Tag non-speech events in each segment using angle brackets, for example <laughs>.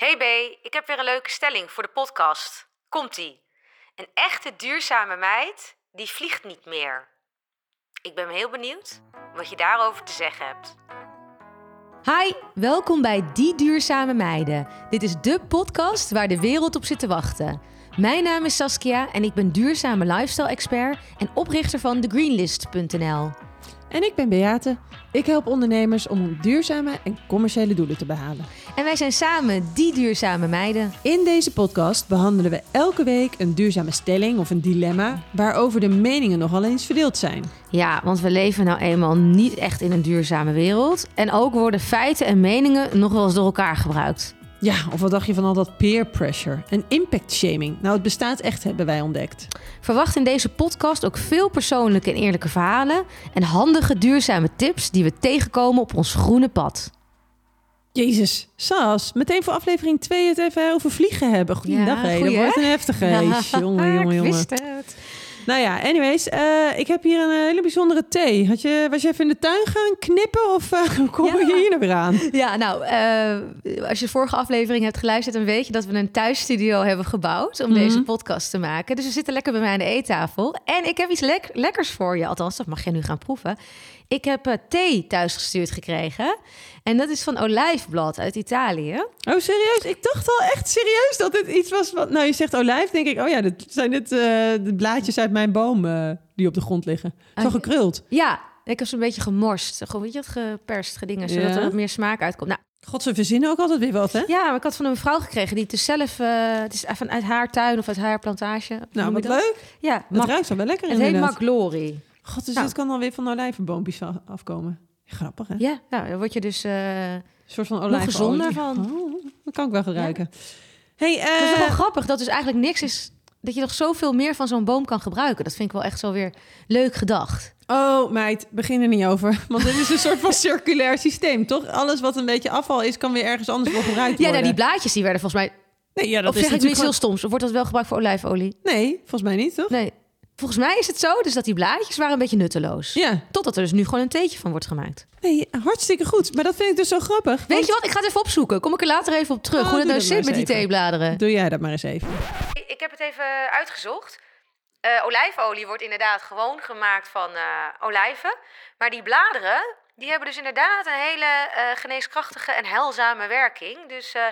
Hey B, ik heb weer een leuke stelling voor de podcast. Komt-ie. Een echte duurzame meid, die vliegt niet meer. Ik ben heel benieuwd wat je daarover te zeggen hebt. Hi, welkom bij Die Duurzame Meiden. Dit is de podcast waar de wereld op zit te wachten. Mijn naam is Saskia en ik ben duurzame lifestyle-expert en oprichter van thegreenlist.nl. En ik ben Beate. Ik help ondernemers om duurzame en commerciële doelen te behalen. En wij zijn samen Die Duurzame Meiden. In deze podcast behandelen we elke week een duurzame stelling of een dilemma waarover de meningen nogal eens verdeeld zijn. Ja, want we leven nou eenmaal niet echt in een duurzame wereld. En ook worden feiten en meningen nog wel eens door elkaar gebruikt. Ja, of wat dacht je van al dat peer pressure en impact shaming? Nou, het bestaat echt, hebben wij ontdekt. Verwacht in deze podcast ook veel persoonlijke en eerlijke verhalen en handige duurzame tips die we tegenkomen op ons groene pad. Jezus, Sas, meteen voor aflevering 2 het even over vliegen hebben. Goeiedag, Ja, Dat wordt een heftige. <laughs> Jongen, jongen, Ik jongen. Nou ja, anyways, eh, ik heb hier een hele bijzondere thee. Had je, was je even in de tuin gaan knippen of eh, <laughs> hoe kom je hier nou weer aan? Ja, nou, eh, als je de vorige aflevering hebt geluisterd, dan weet je dat we een thuisstudio hebben gebouwd om Mhm. deze podcast te maken. Dus we zitten lekker bij mij aan de eettafel. En ik heb iets lek- lekkers voor je, althans, dat mag je nu gaan proeven. Ik heb eh, thee thuisgestuurd gekregen. En dat is van olijfblad uit Italië. Oh, serieus? Ik dacht al echt serieus dat dit iets was wat... Nou, je zegt olijf, denk ik, oh ja, dit zijn dit eh, de blaadjes uit mijn boom eh, die op de grond liggen. Zo Ah, gekruld. Ja, ik heb ze een beetje gemorst. Gewoon, weet je, wat geperst, gedingen, zodat Ja. er wat meer smaak uitkomt. Nou, God, ze verzinnen ook altijd weer wat, hè? ja, maar ik had van een vrouw gekregen die het dus zelf... eh, het is vanuit haar tuin of uit haar plantage. Nou, wat dat? leuk. Ja, Het ruikt wel wel lekker het heet inderdaad. McGlory. God, dus Nou. dit kan dan weer van olijvenboompjes afkomen. Grappig, hè? Ja, nou, dan word je dus... eh, Een soort van Nog olijfolie. gezonder van. Oh, dat kan ik wel gebruiken. Hey, het is eh, wel grappig dat dus eigenlijk niks is... dat je nog zoveel meer van zo'n boom kan gebruiken. Dat vind ik wel echt zo weer leuk gedacht. Oh, meid, begin er niet over. <laughs> Want dit is een soort van <laughs> circulair systeem, toch? Alles wat een beetje afval is, kan weer ergens anders voor gebruikt Ja, worden. nou, die blaadjes die werden volgens mij... Nee, ja, dat of is zeg ik nu iets natuurlijk heel stoms? Wordt dat wel gebruikt voor olijfolie? Nee, volgens mij niet, toch? Nee. Volgens mij is het zo dus dat die blaadjes waren een beetje nutteloos. Ja. Totdat er dus nu gewoon een theetje van wordt gemaakt. Nee, hartstikke goed. Maar dat vind ik dus zo grappig. Weet want- je wat? Ik ga het even opzoeken. Kom ik er later even op terug. Oh, hoe het nou zit met die theebladeren. Doe jij dat maar eens even. Ik heb het even uitgezocht. Eh, olijfolie wordt inderdaad gewoon gemaakt van eh, olijven. Maar die bladeren, die hebben dus inderdaad een hele eh, geneeskrachtige en heilzame werking. Dus eh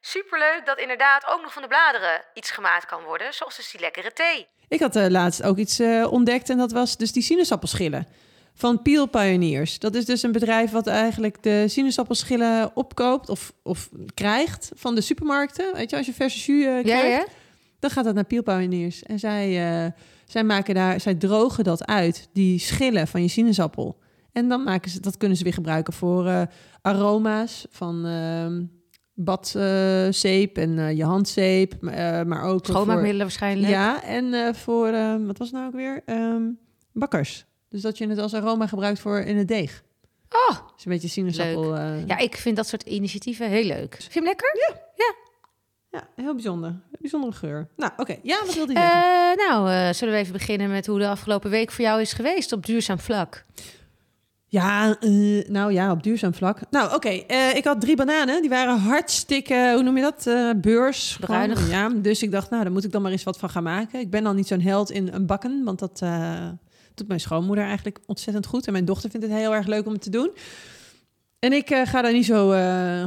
superleuk dat inderdaad ook nog van de bladeren iets gemaakt kan worden. Zoals dus die lekkere thee. Ik had eh, laatst ook iets eh, ontdekt en dat was dus die sinaasappelschillen. Van Peel Pioneers. Dat is dus een bedrijf wat eigenlijk de sinaasappelschillen opkoopt of, of krijgt van de supermarkten. Weet je, als je verse jus eh, Ja, krijgt, ja? dan gaat dat naar Peel Pioneers. En zij, zij maken daar, zij drogen dat uit, die schillen van je sinaasappel. En dan maken ze, dat kunnen ze weer gebruiken voor aroma's van badzeep en eh, je handzeep, maar, eh, maar ook voor, Schoonmaakmiddelen waarschijnlijk. ja, en eh, voor, wat was het nou ook weer? Ehm, bakkers. Dus dat je het als aroma gebruikt voor in het deeg. Oh, Dus een beetje sinaasappel. ja, ik vind dat soort initiatieven heel leuk. Vind je hem lekker? ja, heel bijzonder. Bijzondere geur. Nou, oké. Ja, wat wilde je zeggen? Nou, zullen we even beginnen met hoe de afgelopen week voor jou is geweest op duurzaam vlak? Ja, eh, nou ja, op duurzaam vlak. Nou, oké. eh, ik had drie bananen. Die waren hartstikke, hoe noem je dat? Eh, beurs. Bruinig. Gewoon, Ja, dus ik dacht, nou, daar moet ik dan maar eens wat van gaan maken. Ik ben al niet zo'n held in een bakken, want dat doet mijn schoonmoeder eigenlijk ontzettend goed. En mijn dochter vindt het heel erg leuk om het te doen. En ik ga daar niet zo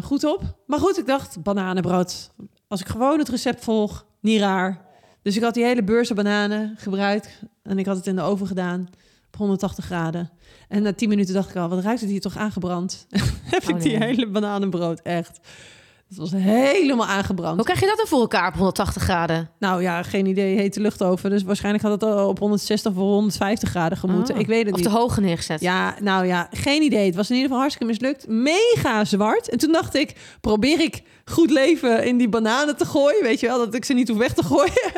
goed op. Maar goed, ik dacht, bananenbrood. Als ik gewoon het recept volg, niet raar. Dus ik had die hele beurs aan bananen gebruikt. En ik had het in de oven gedaan op 180 graden. En na 10 minuten dacht ik al, wat ruikt het hier toch aangebrand? <laughs> Heb ik Oh, die nee. hele bananenbrood echt. Het was helemaal aangebrand. Hoe krijg je dat dan voor elkaar op 180 graden? Nou ja, geen idee. Hete lucht over. Dus waarschijnlijk had het al op 160 of 150 graden gemoeten. Oh. Ik weet het Of niet. te hoog neergezet? Ja, nou ja, geen idee. Het was in ieder geval hartstikke mislukt. Mega zwart. En toen dacht ik, probeer ik goed leven in die bananen te gooien. Weet je wel, dat ik ze niet hoef weg te <laughs> gooien.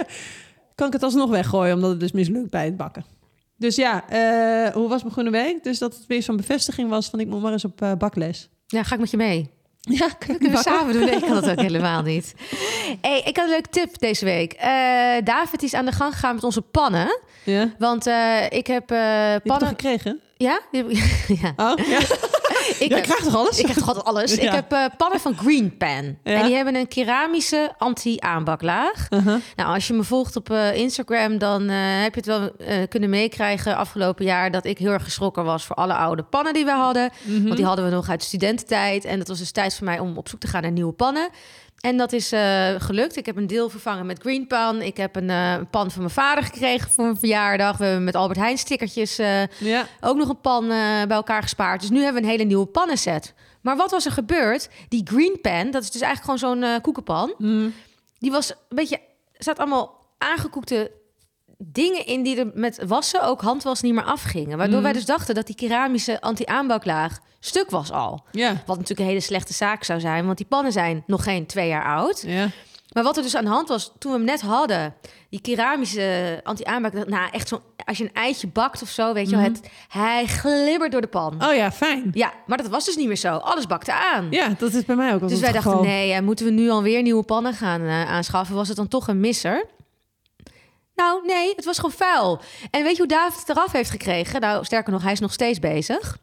kan ik het alsnog weggooien, omdat het dus mislukt bij het bakken. Dus ja, eh, hoe was mijn groene week? Dus dat het weer zo'n bevestiging was van ik moet maar eens op eh, bakles. Ja, ga ik met je mee? <laughs> Ja, Kunnen we samen doen? Nee, ik kan dat ook <laughs> helemaal niet. Hey, ik had een leuke tip deze week. Eh, David is aan de gang gegaan met onze pannen. Ja, Want ik heb die heb pannen... gekregen? Ja? <laughs> Ja. Oh, ja. Ik Jij heb- krijgt toch alles? Ik krijg toch altijd alles. Ik heb eh, pannen van Green Pan. Ja. En die hebben een keramische anti-aanbaklaag. Uh-huh. Nou, als je me volgt op eh, Instagram, dan eh, heb je het wel kunnen meekrijgen afgelopen jaar dat ik heel erg geschrokken was voor alle oude pannen die we hadden. Mhm. Want die hadden we nog uit studententijd. En dat was dus tijd voor mij om op zoek te gaan naar nieuwe pannen. En dat is eh, gelukt. Ik heb een deel vervangen met Green Pan. Ik heb een eh, pan van mijn vader gekregen voor mijn verjaardag. We hebben met Albert Heijn stickertjes eh, Ja. ook nog een pan bij elkaar gespaard. Dus nu hebben we een hele nieuwe pannenset. Maar wat was er gebeurd? Die Green Pan, dat is dus eigenlijk gewoon zo'n koekenpan. Mhm. Die was een beetje... Zaten allemaal aangekoekte dingen in die er met wassen, ook handwas, niet meer afgingen. Waardoor Mhm. wij dus dachten dat die keramische anti-aanbaklaag stuk was al. Ja. Wat natuurlijk een hele slechte zaak zou zijn, want die pannen zijn nog geen twee jaar oud. Ja. Maar wat er dus aan de hand was, toen we hem net hadden, die keramische anti-aanbak, nou echt zo, als je een eitje bakt of zo, weet je wel, Mhm. het, hij glibbert door de pan. Oh ja, fijn. Ja, maar dat was dus niet meer zo. Alles bakte aan. Ja, dat is bij mij ook dus wij dachten, nee, eh, moeten we nu alweer nieuwe pannen gaan eh, aanschaffen? Was het dan toch een misser? Nou, nee, het was gewoon vuil. En weet je hoe David het eraf heeft gekregen? Nou, sterker nog, hij is nog steeds bezig.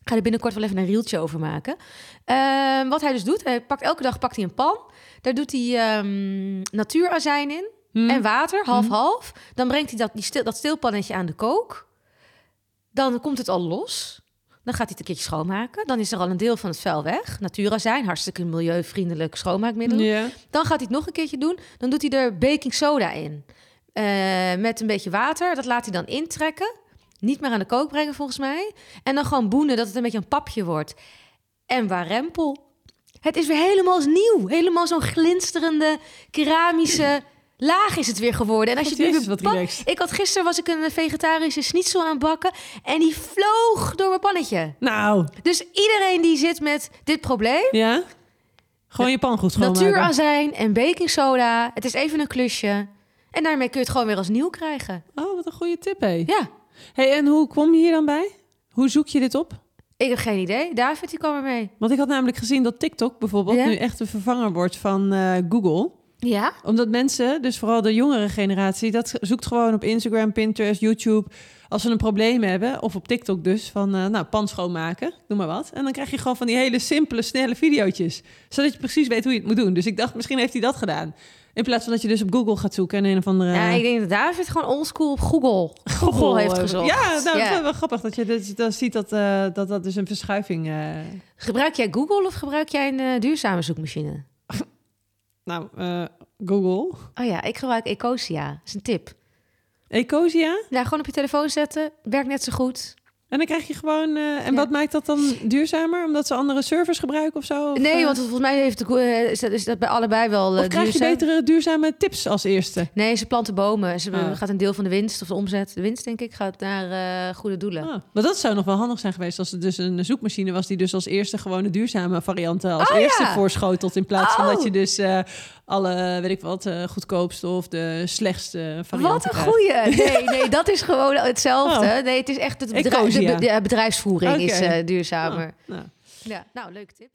Ik ga er binnenkort wel even een rieltje over maken. Ehm, wat hij dus doet, hij pakt elke dag pakt hij een pan. Daar doet hij ehm, natuurazijn in Hm. en water, half-half. Dan brengt hij dat, die stil, dat stilpannetje aan de kook. Dan komt het al los. Dan gaat hij het een keertje schoonmaken. Dan is er al een deel van het vuil weg. Natuurazijn, hartstikke milieuvriendelijk schoonmaakmiddel. Dan gaat hij het nog een keertje doen. Dan doet hij er baking soda in. Eh, met een beetje water. Dat laat hij dan intrekken. Niet meer aan de kook brengen volgens mij. En dan gewoon boenen dat het een beetje een papje wordt. En warempel. Het is weer helemaal als nieuw. Helemaal zo'n glinsterende keramische laag is het weer geworden. En als je het nu weer wat pak- relaxed. Ik had gisteren was ik een vegetarische schnitzel aan het bakken. En die vloog door mijn pannetje. Nou, Dus iedereen die zit met dit probleem. ja. Gewoon je pan goed schoonmaken. Natuurazijn en baking soda. Het is even een klusje. En daarmee kun je het gewoon weer als nieuw krijgen. Oh, wat een goede tip, hé. Ja, Hey, en hoe kom je hier dan bij? Hoe zoek je dit op? ik heb geen idee. David, die kwam ermee. Want ik had namelijk gezien dat TikTok bijvoorbeeld Ja? nu echt een vervanger wordt van eh, Google. Ja? Omdat mensen, dus vooral de jongere generatie, dat zoekt gewoon op Instagram, Pinterest, YouTube. Als ze een probleem hebben, of op TikTok dus, van eh, nou, pan schoonmaken, noem maar wat. En dan krijg je gewoon van die hele simpele, snelle videootjes. Zodat je precies weet hoe je het moet doen. Dus ik dacht, misschien heeft hij dat gedaan. In plaats van dat je dus op Google gaat zoeken en een of andere... ja, ik denk dat David gewoon oldschool op Google, <laughs> Google, Google, heeft gezocht. Ja, nou, het is wel grappig dat je dus, dan ziet dat, eh, dat dat dus een verschuiving... eh, Gebruik jij Google of gebruik jij een eh, duurzame zoekmachine? <laughs> nou, Google. Oh ja, ik gebruik Ecosia. Dat is een tip. Ecosia. Ja, gewoon op je telefoon zetten. Werkt net zo goed. En dan krijg je gewoon... eh, en Ja. wat maakt dat dan duurzamer? Omdat ze andere servers gebruiken of zo? Of, Nee, eh, want volgens mij heeft de, eh, is, dat, is dat bij allebei wel Of krijg je betere duurzame tips als eerste? Nee, ze planten bomen. Ze Oh. gaat een deel van de winst of de omzet, de winst denk ik, gaat naar goede doelen. Ah, maar dat zou nog wel handig zijn geweest als er dus een zoekmachine was die dus als eerste gewoon de duurzame varianten als Oh, eerste ja. voorschotelt in plaats van Oh. dat je dus alle, weet ik wat, goedkoopste of de slechtste varianten Wat een goeie. Nee, <laughs> nee, dat is gewoon hetzelfde. Nee, het is echt het bedrijf, de, be- de bedrijfsvoering is eh, duurzamer. Nou. Ja, nou, leuke tip.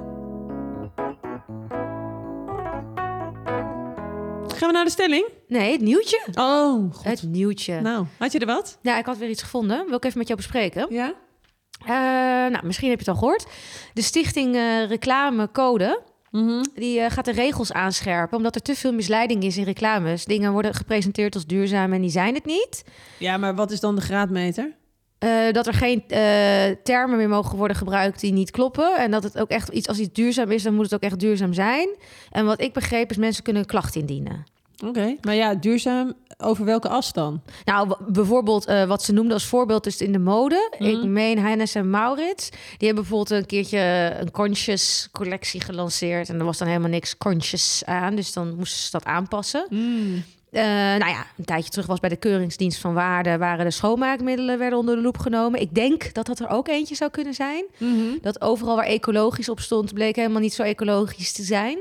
Gaan we naar de stelling? Nee, het nieuwtje. Oh, goed. Het nieuwtje. Nou, had je er wat? Ja, ik had weer iets gevonden. Wil ik even met jou bespreken? Ja. Eh, nou, misschien heb je het al gehoord. De stichting eh, Reclamecode... Mhm. Die gaat de regels aanscherpen, omdat er te veel misleiding is in reclames. Dingen worden gepresenteerd als duurzaam en die zijn het niet. Ja, maar wat is dan de graadmeter? Eh, dat er geen eh, termen meer mogen worden gebruikt die niet kloppen. En dat het ook echt iets, als iets duurzaam is, dan moet het ook echt duurzaam zijn. En wat ik begreep is, mensen kunnen een klacht indienen. Oké. Maar ja, duurzaam, over welke as dan? Nou, bijvoorbeeld eh, wat ze noemden als voorbeeld is in de mode. Mhm. Ik meen Hennes en Maurits. Die hebben bijvoorbeeld een keertje een conscious collectie gelanceerd. En er was dan helemaal niks conscious aan. Dus dan moesten ze dat aanpassen. Eh, nou ja, een tijdje terug was bij de Keuringsdienst van Waarde... waren de schoonmaakmiddelen werden onder de loep genomen. Ik denk dat dat er ook eentje zou kunnen zijn. Mhm. Dat overal waar ecologisch op stond... bleek helemaal niet zo ecologisch te zijn.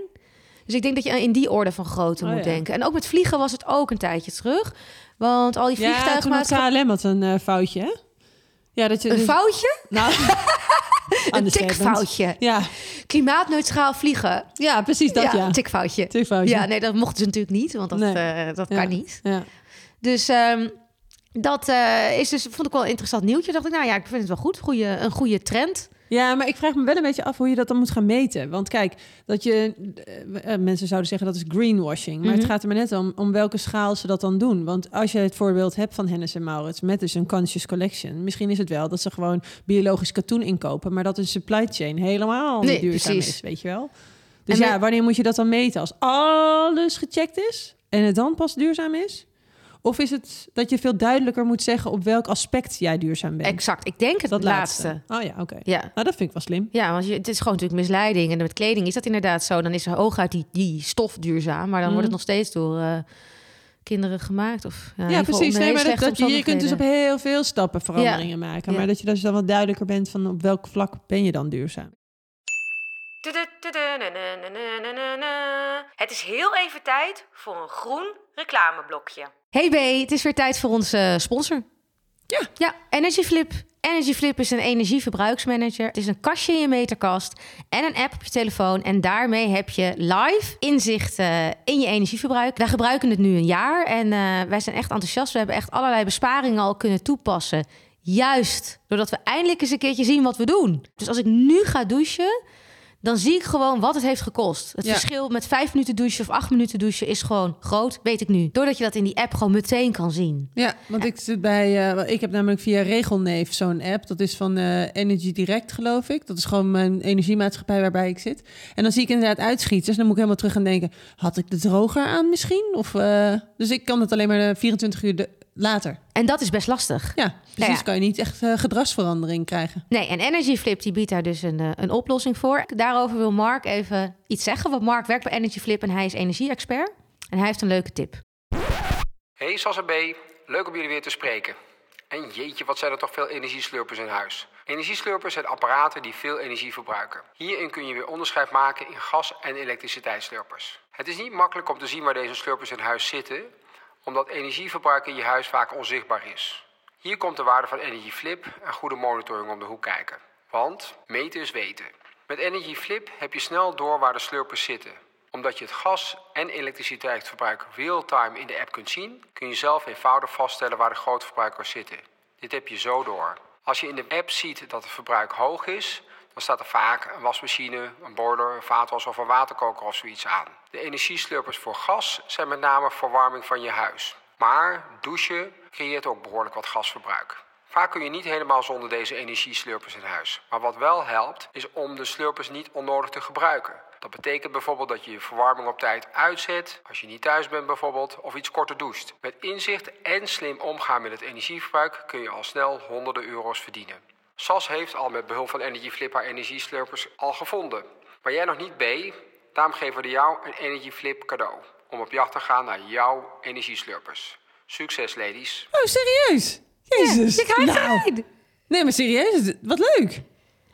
Dus ik denk dat je in die orde van grootte Oh, moet ja. denken. En ook met vliegen was het ook een tijdje terug. Want al die Ja, toen had. KLM had een eh, foutje, hè? Ja, dat je... Een dus- foutje? Nou, <laughs> <laughs> Een tikfoutje. Ja, Klimaatneutraal vliegen. ja, precies dat, ja. een tikfoutje. Tikfoutje. Ja, nee, dat mochten ze natuurlijk niet, want dat, Nee. eh, dat Ja. kan niet. Ja. Dus ehm, dat eh, is dus, vond ik wel een interessant nieuwtje. Dacht ik, nou ja, ik vind het wel goed. Goeie, een goede trend. Ja, maar ik vraag me wel een beetje af hoe je dat dan moet gaan meten. Want kijk, dat je eh, eh, mensen zouden zeggen dat is greenwashing, maar Mhm. het gaat er maar net om om welke schaal ze dat dan doen. Want als je het voorbeeld hebt van Hennis en Maurits met dus een conscious collection, misschien is het wel dat ze gewoon biologisch katoen inkopen, maar dat een supply chain helemaal niet Nee, duurzaam precies. is, weet je wel? Dus En ja, wanneer moet je dat dan meten? Als alles gecheckt is en het dan pas duurzaam is? Of is het dat je veel duidelijker moet zeggen op welk aspect jij duurzaam bent? Exact. Ik denk het dat laatste. laatste. Oh ja, oké. Ja. Nou, dat vind ik wel slim. Ja, want je, het is gewoon natuurlijk misleiding. En met kleding is dat inderdaad zo. Dan is er hooguit die, die stof duurzaam. Maar dan wordt het Mhm. nog steeds door eh, kinderen gemaakt. Of, ja, in Ja, geval precies. Nee, maar dat, je, je kunt dus op heel veel stappen veranderingen maken. Ja. Maar dat je dus dan wat duidelijker bent van op welk vlak ben je dan duurzaam. Het is heel even tijd voor een groen reclameblokje. Hey B, het is weer tijd voor onze sponsor. Ja. Ja, EnergyFlip. EnergyFlip is een energieverbruiksmanager. Het is een kastje in je meterkast en een app op je telefoon. En daarmee heb je live inzicht eh, in je energieverbruik. Wij gebruiken het nu een jaar en eh, wij zijn echt enthousiast. We hebben echt allerlei besparingen al kunnen toepassen. Juist doordat we eindelijk eens een keertje zien wat we doen. Dus als ik nu ga douchen, dan zie ik gewoon wat het heeft gekost. Het Ja. verschil met vijf minuten douchen of acht minuten douchen is gewoon groot, weet ik nu. Doordat je dat in die app gewoon meteen kan zien. Ja, want ik zit bij. eh, ik heb namelijk via Regelneef zo'n app. Dat is van eh, Energy Direct, geloof ik. Dat is gewoon mijn energiemaatschappij waarbij ik zit. En dan zie ik inderdaad uitschieten. Dus dan moet ik helemaal terug gaan denken: had ik de droger aan misschien? Of, eh, dus ik kan het alleen maar eh, 24 uur de- later. En dat is best lastig. Ja, ja. dus kan je niet echt eh, gedragsverandering krijgen. Nee, en EnergyFlip die biedt daar dus een, eh, een oplossing voor. Daarover wil Mark even iets zeggen. Want Mark werkt bij EnergyFlip en hij is energie-expert. En hij heeft een leuke tip. Hey Sas en B, leuk om jullie weer te spreken. En jeetje, wat zijn er toch veel energieslurpers in huis. Energieslurpers zijn apparaten die veel energie verbruiken. Hierin kun je weer onderscheid maken in gas- en elektriciteitsslurpers. Het is niet makkelijk om te zien waar deze slurpers in huis zitten, omdat energieverbruik in je huis vaak onzichtbaar is. Hier komt de waarde van EnergyFlip en goede monitoring om de hoek kijken. Want meten is weten. Met EnergyFlip heb je snel door waar de slurpers zitten. Omdat je het gas- en elektriciteitsverbruik real-time in de app kunt zien, kun je zelf eenvoudig vaststellen waar de grootverbruikers zitten. Dit heb je zo door. Als je in de app ziet dat het verbruik hoog is, dan staat er vaak een wasmachine, een boiler, een vaatwas of een waterkoker of zoiets aan. De energieslurpers voor gas zijn met name verwarming van je huis. Maar douchen creëert ook behoorlijk wat gasverbruik. Vaak kun je niet helemaal zonder deze energieslurpers in huis. Maar wat wel helpt, is om de slurpers niet onnodig te gebruiken. Dat betekent bijvoorbeeld dat je je verwarming op tijd uitzet, als je niet thuis bent bijvoorbeeld, of iets korter doucht. Met inzicht en slim omgaan met het energieverbruik kun je al snel honderden euro's verdienen. SAS heeft al met behulp van EnergyFlip haar energieslurpers al gevonden. Maar jij nog niet B, daarom geven we jou een EnergyFlip cadeau. Om op jacht te gaan naar jouw energieslurpers. Succes ladies! Oh, serieus? Jezus. ik krijg Nou. Nee, maar serieus, wat leuk.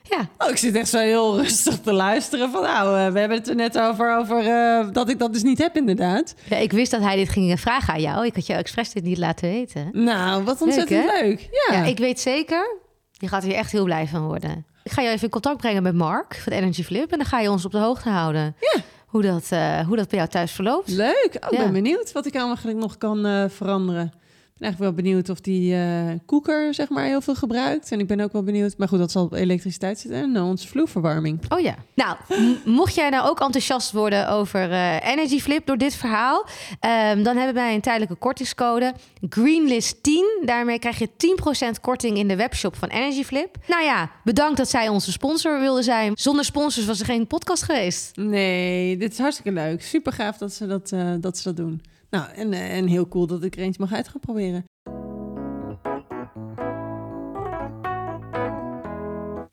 Ja, Oh, ik zit echt zo heel rustig te luisteren. Van nou, eh, we hebben het er net over, over eh, dat ik dat dus niet heb, inderdaad. Ja, ik wist dat hij dit ging vragen aan jou. Ik had jou expres dit niet laten weten. Nou, wat ontzettend leuk. Ja. Ja, ik weet zeker, je gaat hier echt heel blij van worden. Ik ga je even in contact brengen met Mark van Energy Flip. En dan ga je ons op de hoogte houden. Ja. Hoe dat, eh, hoe dat bij jou thuis verloopt. Leuk. Oh, ik Ja. ben benieuwd wat ik eigenlijk nog kan eh, veranderen. Ik ben eigenlijk wel benieuwd of die eh, koeker zeg maar heel veel gebruikt. En ik ben ook wel benieuwd, maar goed, dat zal op elektriciteit zitten. En eh, onze vloerverwarming. Oh ja. Nou, mocht jij nou ook enthousiast worden over eh Energy Flip door dit verhaal, ehm, dan hebben wij een tijdelijke kortingscode Greenlist 10. Daarmee krijg je 10% korting in de webshop van Energy Flip. Nou ja, bedankt dat zij onze sponsor wilden zijn. Zonder sponsors was er geen podcast geweest. Nee, dit is hartstikke leuk. Super gaaf dat ze dat, dat, ze dat doen. Nou, en, eh, en heel cool dat ik er eentje mag uit gaan proberen.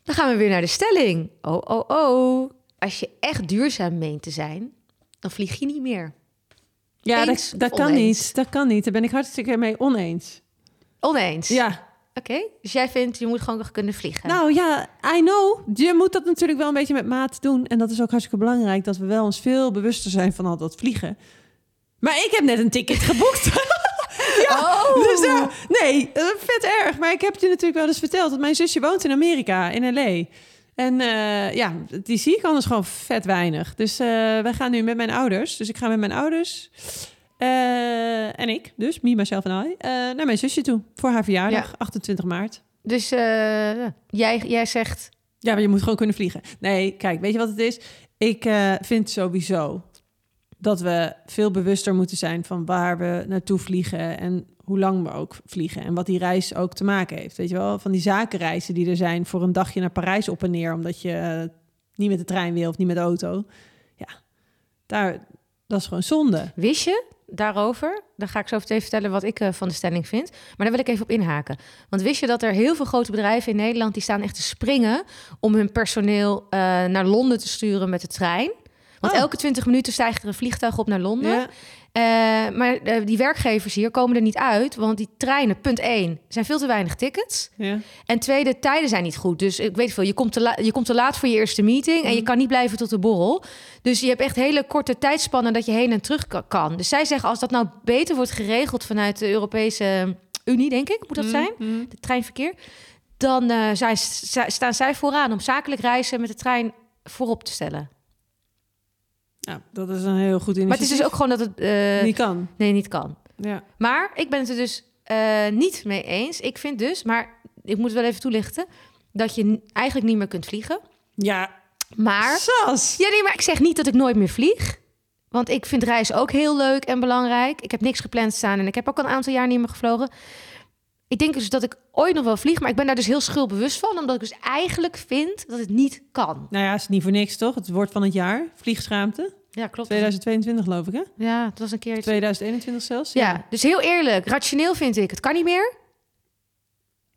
Dan gaan we weer naar de stelling. Oh, oh, oh. Als je echt duurzaam meent te zijn, dan vlieg je niet meer. Ja, Eens dat, kan niet. Dat kan niet. Daar ben ik hartstikke mee oneens. Oneens. Ja. Oké, dus jij vindt je moet gewoon nog kunnen vliegen. Nou ja, I know. Je moet dat natuurlijk wel een beetje met maat doen. En dat is ook hartstikke belangrijk. Dat we wel ons veel bewuster zijn van al dat vliegen. Maar ik heb net een ticket geboekt. <laughs> ja, Oh. dus eh, nee, eh, vet erg. Maar ik heb je natuurlijk wel eens verteld. Dat mijn zusje woont in Amerika, in L.A. En eh, ja, die zie ik anders gewoon vet weinig. Dus eh, wij gaan nu met mijn ouders. Dus ik ga met mijn ouders en ik, dus me, myself en I, naar mijn zusje toe. Voor haar verjaardag, 28 maart. Dus jij, jij zegt Ja, maar je moet gewoon kunnen vliegen. Nee, kijk, weet je wat het is? Ik vind sowieso dat we veel bewuster moeten zijn van waar we naartoe vliegen en hoe lang we ook vliegen en wat die reis ook te maken heeft. Weet je wel, van die zakenreizen die er zijn voor een dagje naar Parijs op en neer, omdat je eh, niet met de trein wil of niet met de auto. Ja, daar, dat is gewoon zonde. Wist je daarover? Dan ga ik zo even vertellen wat ik eh, van de stelling vind. Maar daar wil ik even op inhaken. Want wist je dat er heel veel grote bedrijven in Nederland... die staan echt te springen om hun personeel eh, naar Londen te sturen met de trein... Want Oh. elke 20 minuten stijgt er een vliegtuig op naar Londen. Ja. Eh, maar eh, die werkgevers hier komen er niet uit, want die treinen, punt 1, zijn veel te weinig tickets. Ja. En tweede, de tijden zijn niet goed. Dus ik weet veel, je komt te, la- je komt te laat voor je eerste meeting en je kan niet blijven tot de borrel. Dus je hebt echt hele korte tijdspannen dat je heen en terug ka- kan. Dus zij zeggen, als dat nou beter wordt geregeld vanuit de Europese Unie, denk ik, moet dat zijn, Mhm. het treinverkeer, dan eh, zijn, sta- staan zij vooraan om zakelijk reizen met de trein voorop te stellen. Ja, dat is een heel goed initiatief. Maar het is dus ook gewoon dat het eh, Niet kan. nee, niet kan. Ja. Maar ik ben het er dus eh, niet mee eens. Ik vind dus, maar ik moet het wel even toelichten, dat je eigenlijk niet meer kunt vliegen. Ja, Maar, Sas! ja, nee, maar ik zeg niet dat ik nooit meer vlieg. Want ik vind reizen ook heel leuk en belangrijk. Ik heb niks gepland staan en ik heb ook al een aantal jaar niet meer gevlogen. Ik denk dus dat ik ooit nog wel vlieg, maar ik ben daar dus heel schuldbewust van, omdat ik dus eigenlijk vind dat het niet kan. Nou ja, is niet voor niks, toch? Het woord van het jaar. Vliegschaamte. Ja, klopt. 2022 geloof ik, hè? Ja, het was een keer iets 2021 zelfs. Ja, dus heel eerlijk, rationeel vind ik, het kan niet meer.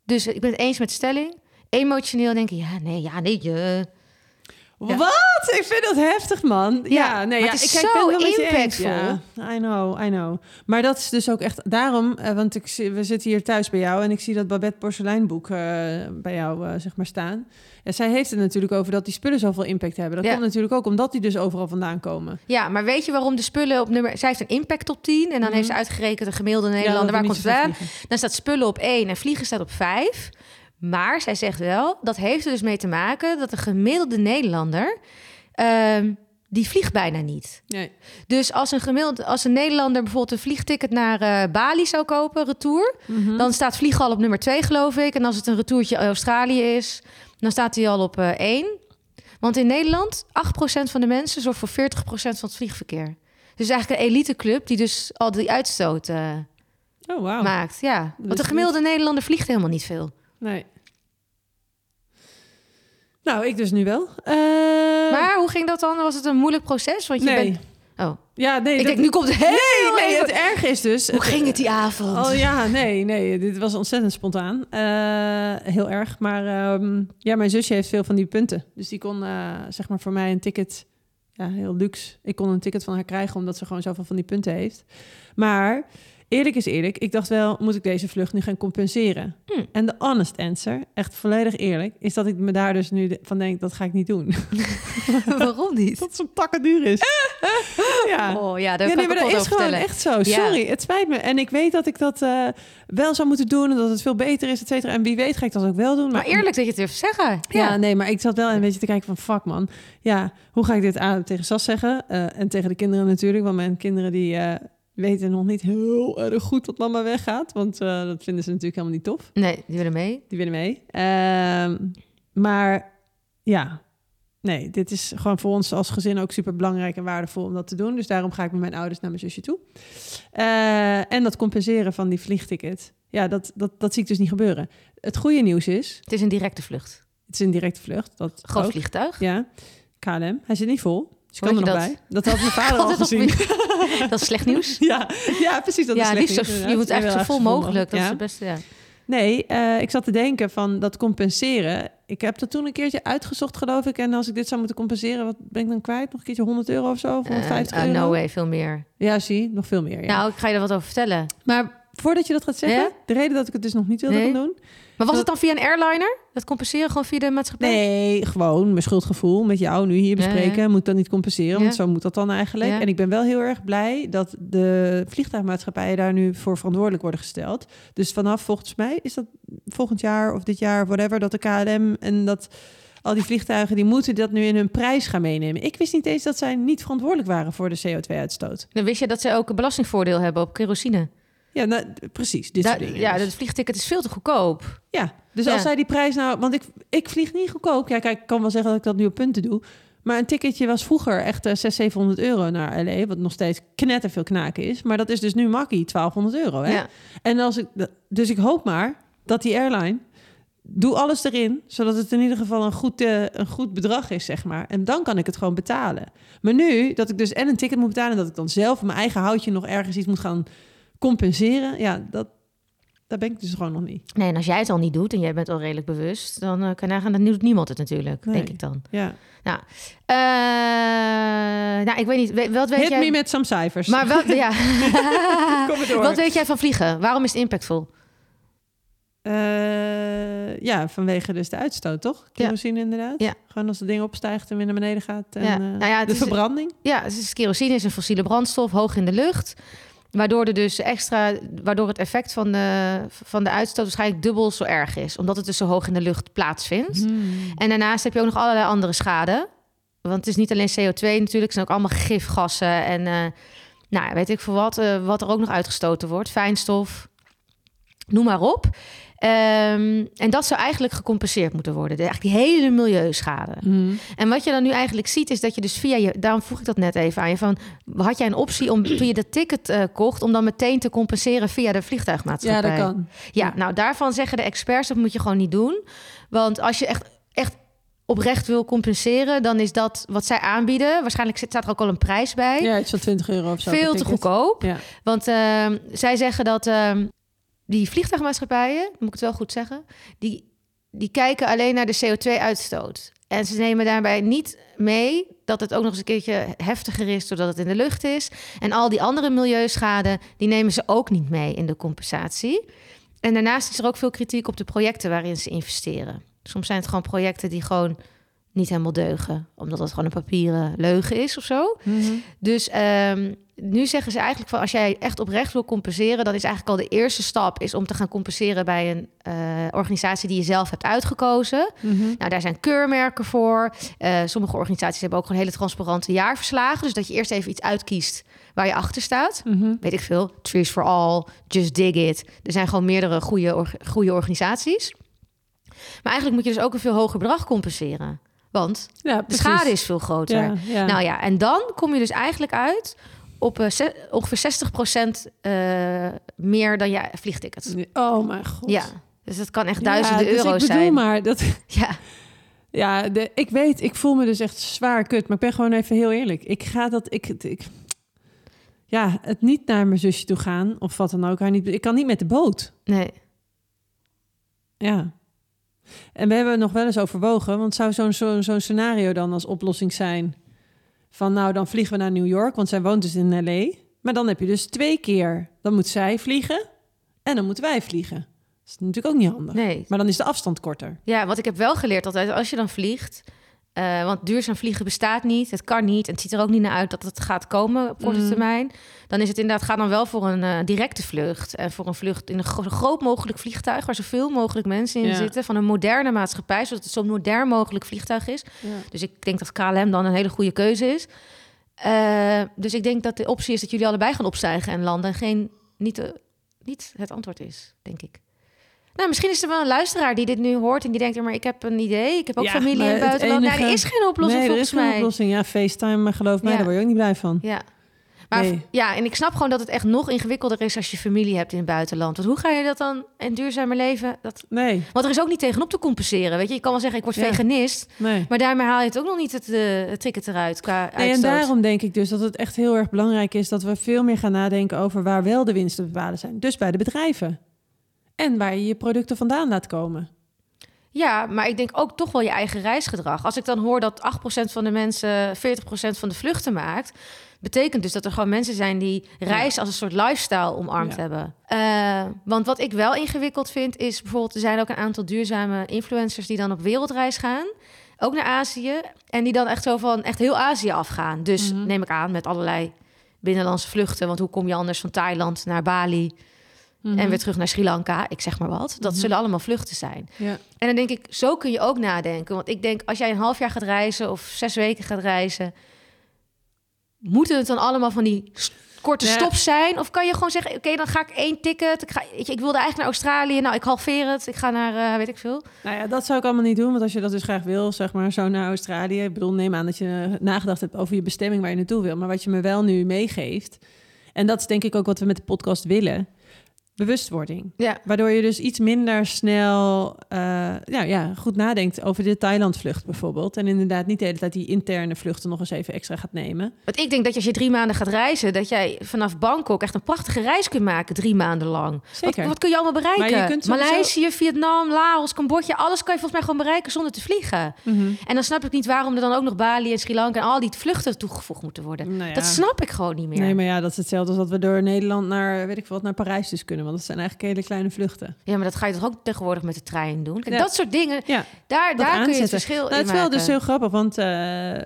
Dus ik ben het eens met de stelling. Emotioneel denk ik, ja, nee, ja, nee, je. Ja. Wat? Ik vind dat heftig, man. Ja, Ja, nee, maar ja, het is ik kijk, zo impactvol. Ja, I know, I know. Maar dat is dus ook echt daarom, eh, want ik, we zitten hier thuis bij jou en ik zie dat Babette porseleinboek eh, bij jou zeg maar staan. Ja, zij heeft het natuurlijk over dat die spullen zoveel impact hebben. Dat komt natuurlijk ook omdat die dus overal vandaan komen. Ja, maar weet je waarom de spullen op nummer... Zij heeft een impact top 10 en dan heeft ze uitgerekend een gemiddelde Nederlander. waar komt het vandaan? Dan staat spullen op 1 en vliegen staat op 5. Maar zij zegt wel, dat heeft er dus mee te maken... dat de gemiddelde Nederlander, ehm, die vliegt bijna niet. Nee. Dus als een, gemiddeld, als een Nederlander bijvoorbeeld een vliegticket naar eh, Bali zou kopen, retour... Mhm. dan staat vliegen al op nummer 2, geloof ik. En als het een retourtje Australië is, dan staat hij al op eh 1. Want in Nederland, 8% van de mensen zorgt voor 40% van het vliegverkeer. Dus eigenlijk een eliteclub die dus al die uitstoot eh, Oh, wauw. maakt. Ja, want de gemiddelde Nederlander vliegt helemaal niet veel. Nee. Nou, ik dus nu wel. Eh, Maar hoe ging dat dan? Was het een moeilijk proces? Want je nee. bent... Oh, Ja, nee. ik dat- denk, nu komt het heel nee, nee, even- het erg is dus... Hoe ging het die avond? Oh ja, nee, nee, dit was ontzettend spontaan. Eh, heel erg. Maar ehm, ja, mijn zusje heeft veel van die punten. Dus die kon eh, zeg maar voor mij een ticket, ja, heel luxe. Ik kon een ticket van haar krijgen omdat ze gewoon zoveel van die punten heeft. Maar eerlijk is eerlijk, ik dacht wel, moet ik deze vlucht nu gaan compenseren? Hmm. En de honest answer, echt volledig eerlijk, is dat ik me daar dus nu van denk, dat ga ik niet doen. <laughs> Waarom niet? dat het zo'n takken duur is. <laughs> ja. Oh ja, daar Ja, kan nee, maar dat is gewoon echt zo. Ja. Sorry, het spijt me. En ik weet dat ik dat eh, wel zou moeten doen en dat het veel beter is, et cetera. En wie weet ga ik dat ook wel doen. Maar eerlijk dat je het durft zeggen. Ja, nee, maar ik zat wel een beetje te kijken van, fuck man. Ja, hoe ga ik dit aan tegen Sas zeggen? Eh, en tegen de kinderen natuurlijk, want mijn kinderen die eh, weten nog niet heel erg goed dat mama weggaat. Want eh, dat vinden ze natuurlijk helemaal niet tof. Nee, die willen mee. Die willen mee. Ehm, maar ja, nee, dit is gewoon voor ons als gezin ook super belangrijk en waardevol om dat te doen. Dus daarom ga ik met mijn ouders naar mijn zusje toe. Eh, en dat compenseren van die vliegticket, ja, dat, dat, dat zie ik dus niet gebeuren. Het goede nieuws is, Het is een directe vlucht. het is een directe vlucht. Dat Groot ook. vliegtuig. Ja, KLM. Hij zit niet vol. Hoor kan er nog dat? bij. Dat had mijn vader <laughs> al gezien. <laughs> Dat is slecht nieuws. Ja, ja, precies. Dat is slecht liefst zo, nieuws, je moet eigenlijk zo vol mogelijk. Dat is het beste. Ja. Nee, eh, ik zat te denken van dat compenseren. Ik heb dat toen een keertje uitgezocht, geloof ik. En als ik dit zou moeten compenseren, wat ben ik dan kwijt? Nog een keertje 100 euro of zo? Of 150 Eh, eh, euro? no way, veel meer. Ja, zie, nog veel meer. Ja. Nou, ik ga je er wat over vertellen. maar voordat je dat gaat zeggen, Ja? de reden dat ik het dus nog niet wilde Nee. gaan doen. Maar was het dan via een airliner? Dat compenseren gewoon via de maatschappij? Nee, gewoon mijn schuldgevoel met jou nu hier bespreken. ja. Moet dat niet compenseren, want zo moet dat dan eigenlijk. Ja. En ik ben wel heel erg blij dat de vliegtuigmaatschappijen daar nu voor verantwoordelijk worden gesteld. Dus vanaf volgens mij is dat volgend jaar of dit jaar, whatever, dat de KLM en dat al die vliegtuigen die moeten dat nu in hun prijs gaan meenemen. Ik wist niet eens dat zij niet verantwoordelijk waren voor de CO2-uitstoot. Dan wist je dat ze ook een belastingvoordeel hebben op kerosine. Ja, nou, precies. Dit Da- soort dingen. ja, dus. het vliegticket is veel te goedkoop. Ja, dus Ja. als zij die prijs nou... Want ik, ik vlieg niet goedkoop. Ja, kijk, ik kan wel zeggen dat ik dat nu op punten doe. Maar een ticketje was vroeger echt eh 600, 700 euro naar L.A. Wat nog steeds knetterveel knaken is. Maar dat is dus nu makkie 1200 euro. Hè? Ja. En als ik, dus ik hoop maar dat die airline... Doe alles erin, zodat het in ieder geval een goed, eh, een goed bedrag is, zeg maar. En dan kan ik het gewoon betalen. Maar nu, dat ik dus en een ticket moet betalen... en dat ik dan zelf mijn eigen houtje nog ergens iets moet gaan compenseren... ja, dat, daar ben ik dus gewoon nog niet. Nee, en als jij het al niet doet en jij bent al redelijk bewust, dan eh, kan je nagaan, dan doet niemand het natuurlijk, Nee. denk ik dan. Ja. Eh, nou, ik weet niet, we- wat weet Hit jij... me met some cijfers. Maar wel, ja. <laughs> Kom door. wat weet jij van vliegen? Waarom is het impactvol? Eh, ja, vanwege dus de uitstoot, toch? Ja. Kerosine inderdaad. Ja. Gewoon als het ding opstijgt en weer naar beneden gaat. En, Ja. Nou ja, de verbranding. Ja, is kerosine is een fossiele brandstof, hoog in de lucht. Waardoor er dus extra, waardoor het effect van de, van de uitstoot waarschijnlijk dubbel zo erg is. Omdat het dus zo hoog in de lucht plaatsvindt. En daarnaast heb je ook nog allerlei andere schade. Want het is niet alleen CO2 natuurlijk, het zijn ook allemaal gifgassen en eh, nou, weet ik veel wat, eh, wat er ook nog uitgestoten wordt. Fijnstof, noem maar op. Ehm, en dat zou eigenlijk gecompenseerd moeten worden. De, eigenlijk die hele milieuschade. En wat je dan nu eigenlijk ziet, is dat je dus via je... Daarom vroeg ik dat net even aan je. Van, had jij een optie om toen je dat ticket eh, kocht... om dan meteen te compenseren via de Ja, vliegtuigmaatschappij? dat kan. Ja, nou daarvan zeggen de experts dat moet je gewoon niet doen. Want als je echt, echt oprecht wil compenseren, dan is dat wat zij aanbieden. Waarschijnlijk zit- staat er ook al een prijs bij. Ja, iets van 20 euro of zo. Veel te goedkoop. Ja. Want ehm, zij zeggen dat ehm, die vliegtuigmaatschappijen, moet ik het wel goed zeggen, die, die kijken alleen naar de CO2-uitstoot. En ze nemen daarbij niet mee dat het ook nog eens een keertje heftiger is doordat het in de lucht is. En al die andere milieuschade, die nemen ze ook niet mee in de compensatie. En daarnaast is er ook veel kritiek op de projecten waarin ze investeren. Soms zijn het gewoon projecten die gewoon niet helemaal deugen, omdat het gewoon een papieren leugen is of zo. Mhm. Dus ehm, nu zeggen ze eigenlijk van als jij echt oprecht wil compenseren, dan is eigenlijk al de eerste stap is om te gaan compenseren bij een eh, organisatie die je zelf hebt uitgekozen. Mhm. Nou, daar zijn keurmerken voor. Eh, sommige organisaties hebben ook gewoon hele transparante jaarverslagen. Dus dat je eerst even iets uitkiest waar je achter staat. Mhm. Weet ik veel. Trees for All, Just Dig It. Er zijn gewoon meerdere goede, or- goede organisaties. Maar eigenlijk moet je dus ook een veel hoger bedrag compenseren. Want Ja, de schade is veel groter. Ja, ja. Nou ja, en dan kom je dus eigenlijk uit op eh, ongeveer 60% eh meer dan je vliegticket. Oh mijn god. Ja, dus dat kan echt duizenden dus euro's ik bedoel zijn. maar dat... <laughs> Ja, Ja, de, ik weet, ik voel me dus echt zwaar kut. Maar ik ben gewoon even heel eerlijk. Ik ga dat... Ik, ik, ja, het niet naar mijn zusje toe gaan of wat dan ook. Haar niet, ik kan niet met de boot. nee. Ja. En we hebben nog wel eens overwogen, want zou zo'n zo'n zo'n scenario dan als oplossing zijn van nou dan vliegen we naar New York, want zij woont dus in LA. Maar dan heb je dus twee keer, dan moet zij vliegen en dan moeten wij vliegen. Dat is natuurlijk ook niet handig. Nee. Maar dan is de afstand korter. Ja, wat ik heb wel geleerd altijd, als je dan vliegt... eh, want duurzaam vliegen bestaat niet, het kan niet... en het ziet er ook niet naar uit dat het gaat komen op korte Mm. termijn... dan is het inderdaad, ga dan wel voor een eh, directe vlucht... en voor een vlucht in een zo groot mogelijk vliegtuig... waar zoveel mogelijk mensen in Ja. zitten... van een moderne maatschappij, zodat het zo modern mogelijk vliegtuig is. Ja. Dus ik denk dat KLM dan een hele goede keuze is. Eh, dus ik denk dat de optie is dat jullie allebei gaan opstijgen en landen... en geen, niet, niet het antwoord is, denk ik. Nou, misschien is er wel een luisteraar die dit nu hoort en die denkt, maar ik heb een idee, ik heb ook Ja, familie in het buitenland. Nou, er enige- is geen oplossing nee, er is geen mij. oplossing. Ja, FaceTime, maar geloof mij, Ja. daar word je ook niet blij van. Ja. Maar Nee. ja, en ik snap gewoon dat het echt nog ingewikkelder is als je familie hebt in het buitenland. Want hoe ga je dat dan in duurzamer leven? Dat... Nee, Want er is ook niet tegenop te compenseren. Weet je, je kan wel zeggen, ik word Ja. veganist, nee. maar daarmee haal je het ook nog niet het, eh, het ticket eruit qua Nee, en daarom denk ik dus dat het echt heel erg belangrijk is dat we veel meer gaan nadenken over waar wel de winsten te bepalen zijn. Dus bij de bedrijven. En waar je je producten vandaan laat komen. Ja, maar ik denk ook toch wel je eigen reisgedrag. Als ik dan hoor dat 8% van de mensen 40% van de vluchten maakt, betekent dus dat er gewoon mensen zijn die reis als een soort lifestyle omarmd Ja. hebben. Eh, want wat ik wel ingewikkeld vind, is bijvoorbeeld, er zijn ook een aantal duurzame influencers die dan op wereldreis gaan. Ook naar Azië. En die dan echt zo van echt heel Azië afgaan. Dus Mhm. neem ik aan met allerlei binnenlandse vluchten. Want hoe kom je anders van Thailand naar Bali en weer terug naar Sri Lanka? Ik zeg maar wat. Dat Mhm. zullen allemaal vluchten zijn. Ja. En dan denk ik, zo kun je ook nadenken. Want ik denk, als jij een half jaar gaat reizen of zes weken gaat reizen, moeten het dan allemaal van die korte Ja. stops zijn? Of kan je gewoon zeggen, oké, dan ga ik één ticket. Ik, ga, weet je, ik wilde eigenlijk naar Australië. Nou, ik halveer het. Ik ga naar, eh, weet ik veel. Nou ja, dat zou ik allemaal niet doen. Want als je dat dus graag wil, zeg maar, zo naar Australië. Ik bedoel, neem aan dat je nagedacht hebt over je bestemming waar je naartoe wil. Maar wat je me wel nu meegeeft. En dat is denk ik ook wat we met de podcast willen. Bewustwording. Ja. Waardoor je dus iets minder snel eh, nou ja, goed nadenkt over de Thailandvlucht bijvoorbeeld. En inderdaad niet de hele tijd die interne vluchten nog eens even extra gaat nemen. Want ik denk dat als je drie maanden gaat reizen, dat jij vanaf Bangkok echt een prachtige reis kunt maken, drie maanden lang. Zeker. Wat, wat kun je allemaal bereiken? Maar je kunt sowieso- Maleisië, Vietnam, Laos, Cambodja, alles kan je volgens mij gewoon bereiken zonder te vliegen. En dan snap ik niet waarom er dan ook nog Bali en Sri Lanka en al die vluchten toegevoegd moeten worden. Nou ja. Dat snap ik gewoon niet meer. Nee, maar ja, dat is hetzelfde als dat we door Nederland naar, weet ik veel wat, naar Parijs dus kunnen. Want dat zijn eigenlijk hele kleine vluchten. Ja, maar dat ga je toch ook tegenwoordig met de trein doen? Kijk, Ja. dat soort dingen, Ja, daar, dat daar kun je het verschil Nou, in het is wel dus heel grappig, want eh, eh,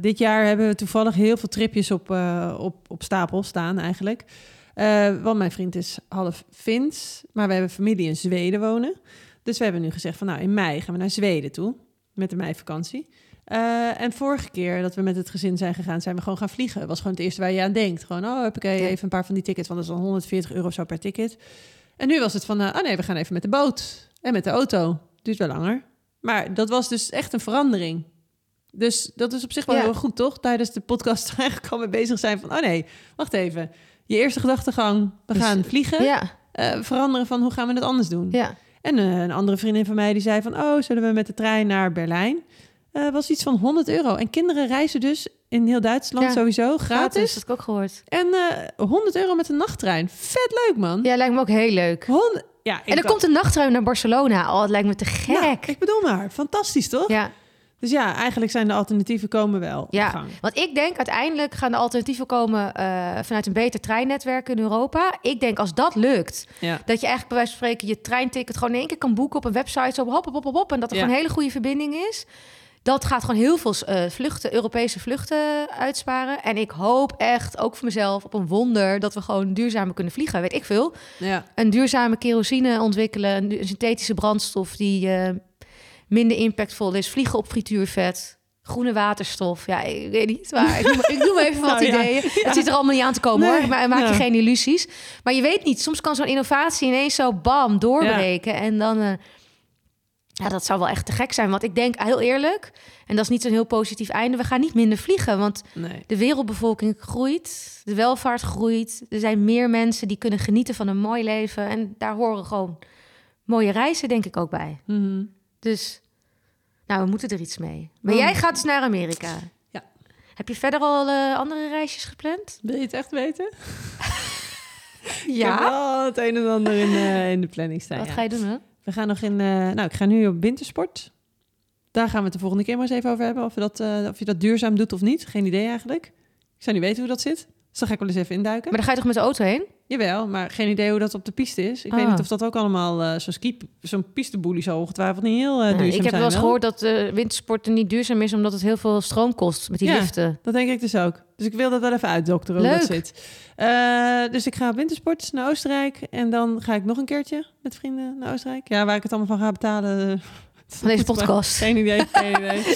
dit jaar hebben we toevallig heel veel tripjes op, eh, op, op stapel staan eigenlijk. Want mijn vriend is half Fins, maar we hebben familie in Zweden wonen. Dus we hebben nu gezegd van nou, in mei gaan we naar Zweden toe, met de meivakantie. Eh, en vorige keer dat we met het gezin zijn gegaan, zijn we gewoon gaan vliegen. Dat was gewoon het eerste waar je aan denkt. Gewoon, oh, heb ik even een paar van die tickets, want dat is dan 140 euro zo per ticket. En nu was het van, oh nee, we gaan even met de boot en met de auto. Duurt wel langer. Maar dat was dus echt een verandering. Dus dat is op zich wel Ja. heel goed, toch? Tijdens de podcast <laughs> eigenlijk al mee bezig zijn van... oh nee, wacht even. Je eerste gedachtegang, we Dus, gaan vliegen. Ja, eh, veranderen van, hoe gaan we het anders doen? ja. En een andere vriendin van mij die zei van... oh, zullen we met de trein naar Berlijn? Eh was iets van 100 euro. En kinderen reizen dus in heel Duitsland Ja. sowieso Gratis, gratis. dat heb ik ook gehoord. En eh 100 euro met een nachttrein. Vet leuk, man. Ja, lijkt me ook heel leuk. 100 ja, en dacht- komt een nachttrein naar Barcelona. Oh, het lijkt me te gek. Nou, ik bedoel maar, fantastisch toch? ja. Dus ja, eigenlijk zijn de alternatieven komen wel op Ja, gang. want ik denk uiteindelijk gaan de alternatieven komen eh, vanuit een beter treinnetwerk in Europa. Ik denk als dat lukt, Ja. dat je eigenlijk bij wijze van spreken je treinticket gewoon in één keer kan boeken op een website, zo hop, hop, hop, hop, hop, en dat er Ja. gewoon een hele goede verbinding is. Dat gaat gewoon heel veel eh, vluchten, Europese vluchten uitsparen. En ik hoop echt, ook voor mezelf, op een wonder dat we gewoon duurzamer kunnen vliegen. Weet ik veel. Ja. Een duurzame kerosine ontwikkelen, een synthetische brandstof die eh, minder impactvol is. Vliegen op frituurvet. Groene waterstof. Ja, ik weet niet. Maar ik noem, ik noem even <laughs> wat Nou ja, ideeën. Het ziet er allemaal niet aan te komen Nee, hoor. Maar maak je geen illusies. Maar je weet niet. Soms kan zo'n innovatie ineens zo bam doorbreken. En dan... eh, ja, dat zou wel echt te gek zijn. Want ik denk, heel eerlijk... en dat is niet zo'n heel positief einde... we gaan niet minder vliegen. Want Nee. de wereldbevolking groeit, de welvaart groeit. Er zijn meer mensen die kunnen genieten van een mooi leven. En daar horen gewoon mooie reizen, denk ik ook bij. Mhm. Dus, nou, we moeten er iets mee. Maar Oh. jij gaat dus naar Amerika. Ja. Heb je verder al eh, andere reisjes gepland? Wil je het echt weten? <laughs> Ik heb wel het een en ander in, eh, in de planning staan. Wat ja. ga je doen, hè? We gaan nog in... eh, nou, ik ga nu op wintersport. Daar gaan we het de volgende keer maar eens even over hebben. Of, dat, eh, of je dat duurzaam doet of niet. Geen idee eigenlijk. Ik zou niet weten hoe dat zit. Dus daar ga ik wel eens even induiken. Maar dan ga je toch met de auto heen? Jawel, maar geen idee hoe dat op de piste is. Ik weet Ah. niet of dat ook allemaal... eh zo'n ski, zo'n pisteboelie zal ongetwijfeld niet heel eh, duurzaam Nou, ik heb zijn, wel eens gehoord dat uh, wintersporten niet duurzaam is... omdat het heel veel stroom kost met die Ja. liften. Dat denk ik dus ook. Dus ik wil dat wel even uitdokteren hoe dat zit. Dus ik ga op wintersport naar Oostenrijk. En dan ga ik nog een keertje met vrienden naar Oostenrijk. Ja, waar ik het allemaal van ga betalen. Van deze podcast. Geen idee, geen idee. <laughs>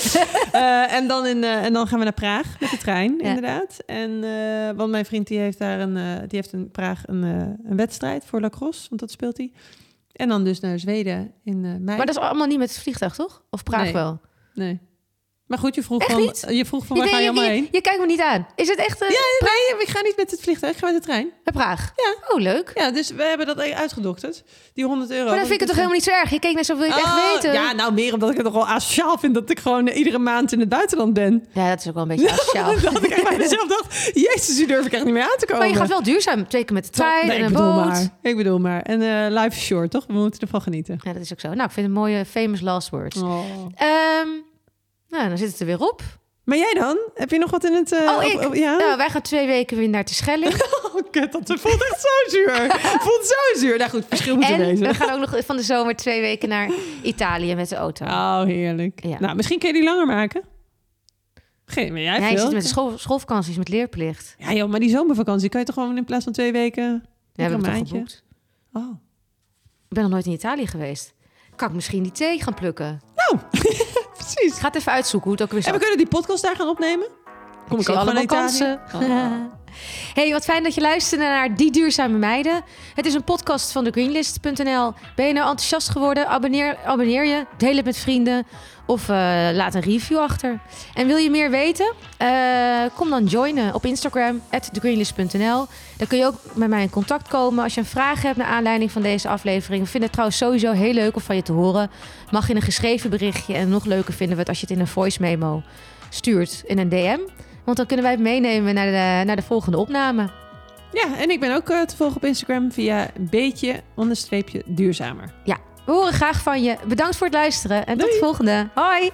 Eh, en, dan in, eh, en dan gaan we naar Praag met de trein, Ja. inderdaad. En, eh, want mijn vriend die heeft daar een, die heeft in Praag een, een wedstrijd voor lacrosse, want dat speelt hij. En dan dus naar Zweden in mei. Maar dat is allemaal niet met het vliegtuig, toch? Of Praag Nee. wel? Nee. Maar goed, je vroeg Echt van, niet? je vroeg van Je, waar ga je allemaal je, heen? je kijkt me niet aan. Is het echt uh, Ja, nee, ik ga niet met het vliegtuig, ik ga met de trein. naar Praag? Ja. Oh, leuk. Ja, dus we hebben dat uitgedokterd. Die 100 euro. Maar dan vind ik het toch helemaal niet zo erg? Je keek net zo wil je het echt Oh, weten. Ja, nou meer omdat ik het toch wel asociaal vind dat ik gewoon iedere maand in het buitenland ben. Ja, dat is ook wel een beetje <laughs> asociaal. dat ik echt bij mezelf dacht, jezus, hier durf ik echt niet mee aan te komen. maar je gaat wel duurzaam. Twee keer met de trein Nee, en ik een bedoel boot. maar. Ik bedoel maar. En eh life is short, toch? We moeten ervan genieten. Ja, dat is ook zo. Nou, ik vind het een mooie famous last words. Oh. Ehm, nou, dan zit het er weer op. Maar jij dan? Heb je nog wat in het... eh, Oh, ik? op- ja? Nou, wij gaan twee weken weer naar de Schelling. <laughs> Oh, kut, dat voelt echt zo zuur. voelt zo zuur. Nou goed, verschil moet en wezen. we gaan ook nog van de zomer twee weken naar Italië met de auto. Oh, heerlijk. Ja. Nou, misschien kun je die langer maken. Geen, maar jij ja, je zit met de school, schoolvakanties, met leerplicht. Ja joh, maar die zomervakantie kan je toch gewoon in plaats van twee weken... Ja, een maandje? Oh. Ik ben nog nooit in Italië geweest. Kan ik misschien die thee gaan plukken? Precies. Ik ga het even uitzoeken hoe het ook weer En we kunnen die podcast daar gaan opnemen. Kom ik, zie ook allemaal kansen. Oh. <laughs> Hey, wat fijn dat je luisterde naar Die Duurzame Meiden. Het is een podcast van thegreenlist.nl. Ben je nou enthousiast geworden? Abonneer, abonneer je, deel het met vrienden of uh, laat een review achter. En wil je meer weten? Uh, kom dan joinen op Instagram, thegreenlist.nl. Dan kun je ook met mij in contact komen als je een vraag hebt naar aanleiding van deze aflevering. We vinden het trouwens sowieso heel leuk om van je te horen. Mag in een geschreven berichtje en nog leuker vinden we het als je het in een voice memo stuurt in een DM. Want dan kunnen wij het meenemen naar de, naar de volgende opname. Ja, en ik ben ook uh, te volgen op Instagram via beetje onderstreepje duurzamer. Ja, we horen graag van je. Bedankt voor het luisteren en Doei. tot de volgende. Hoi!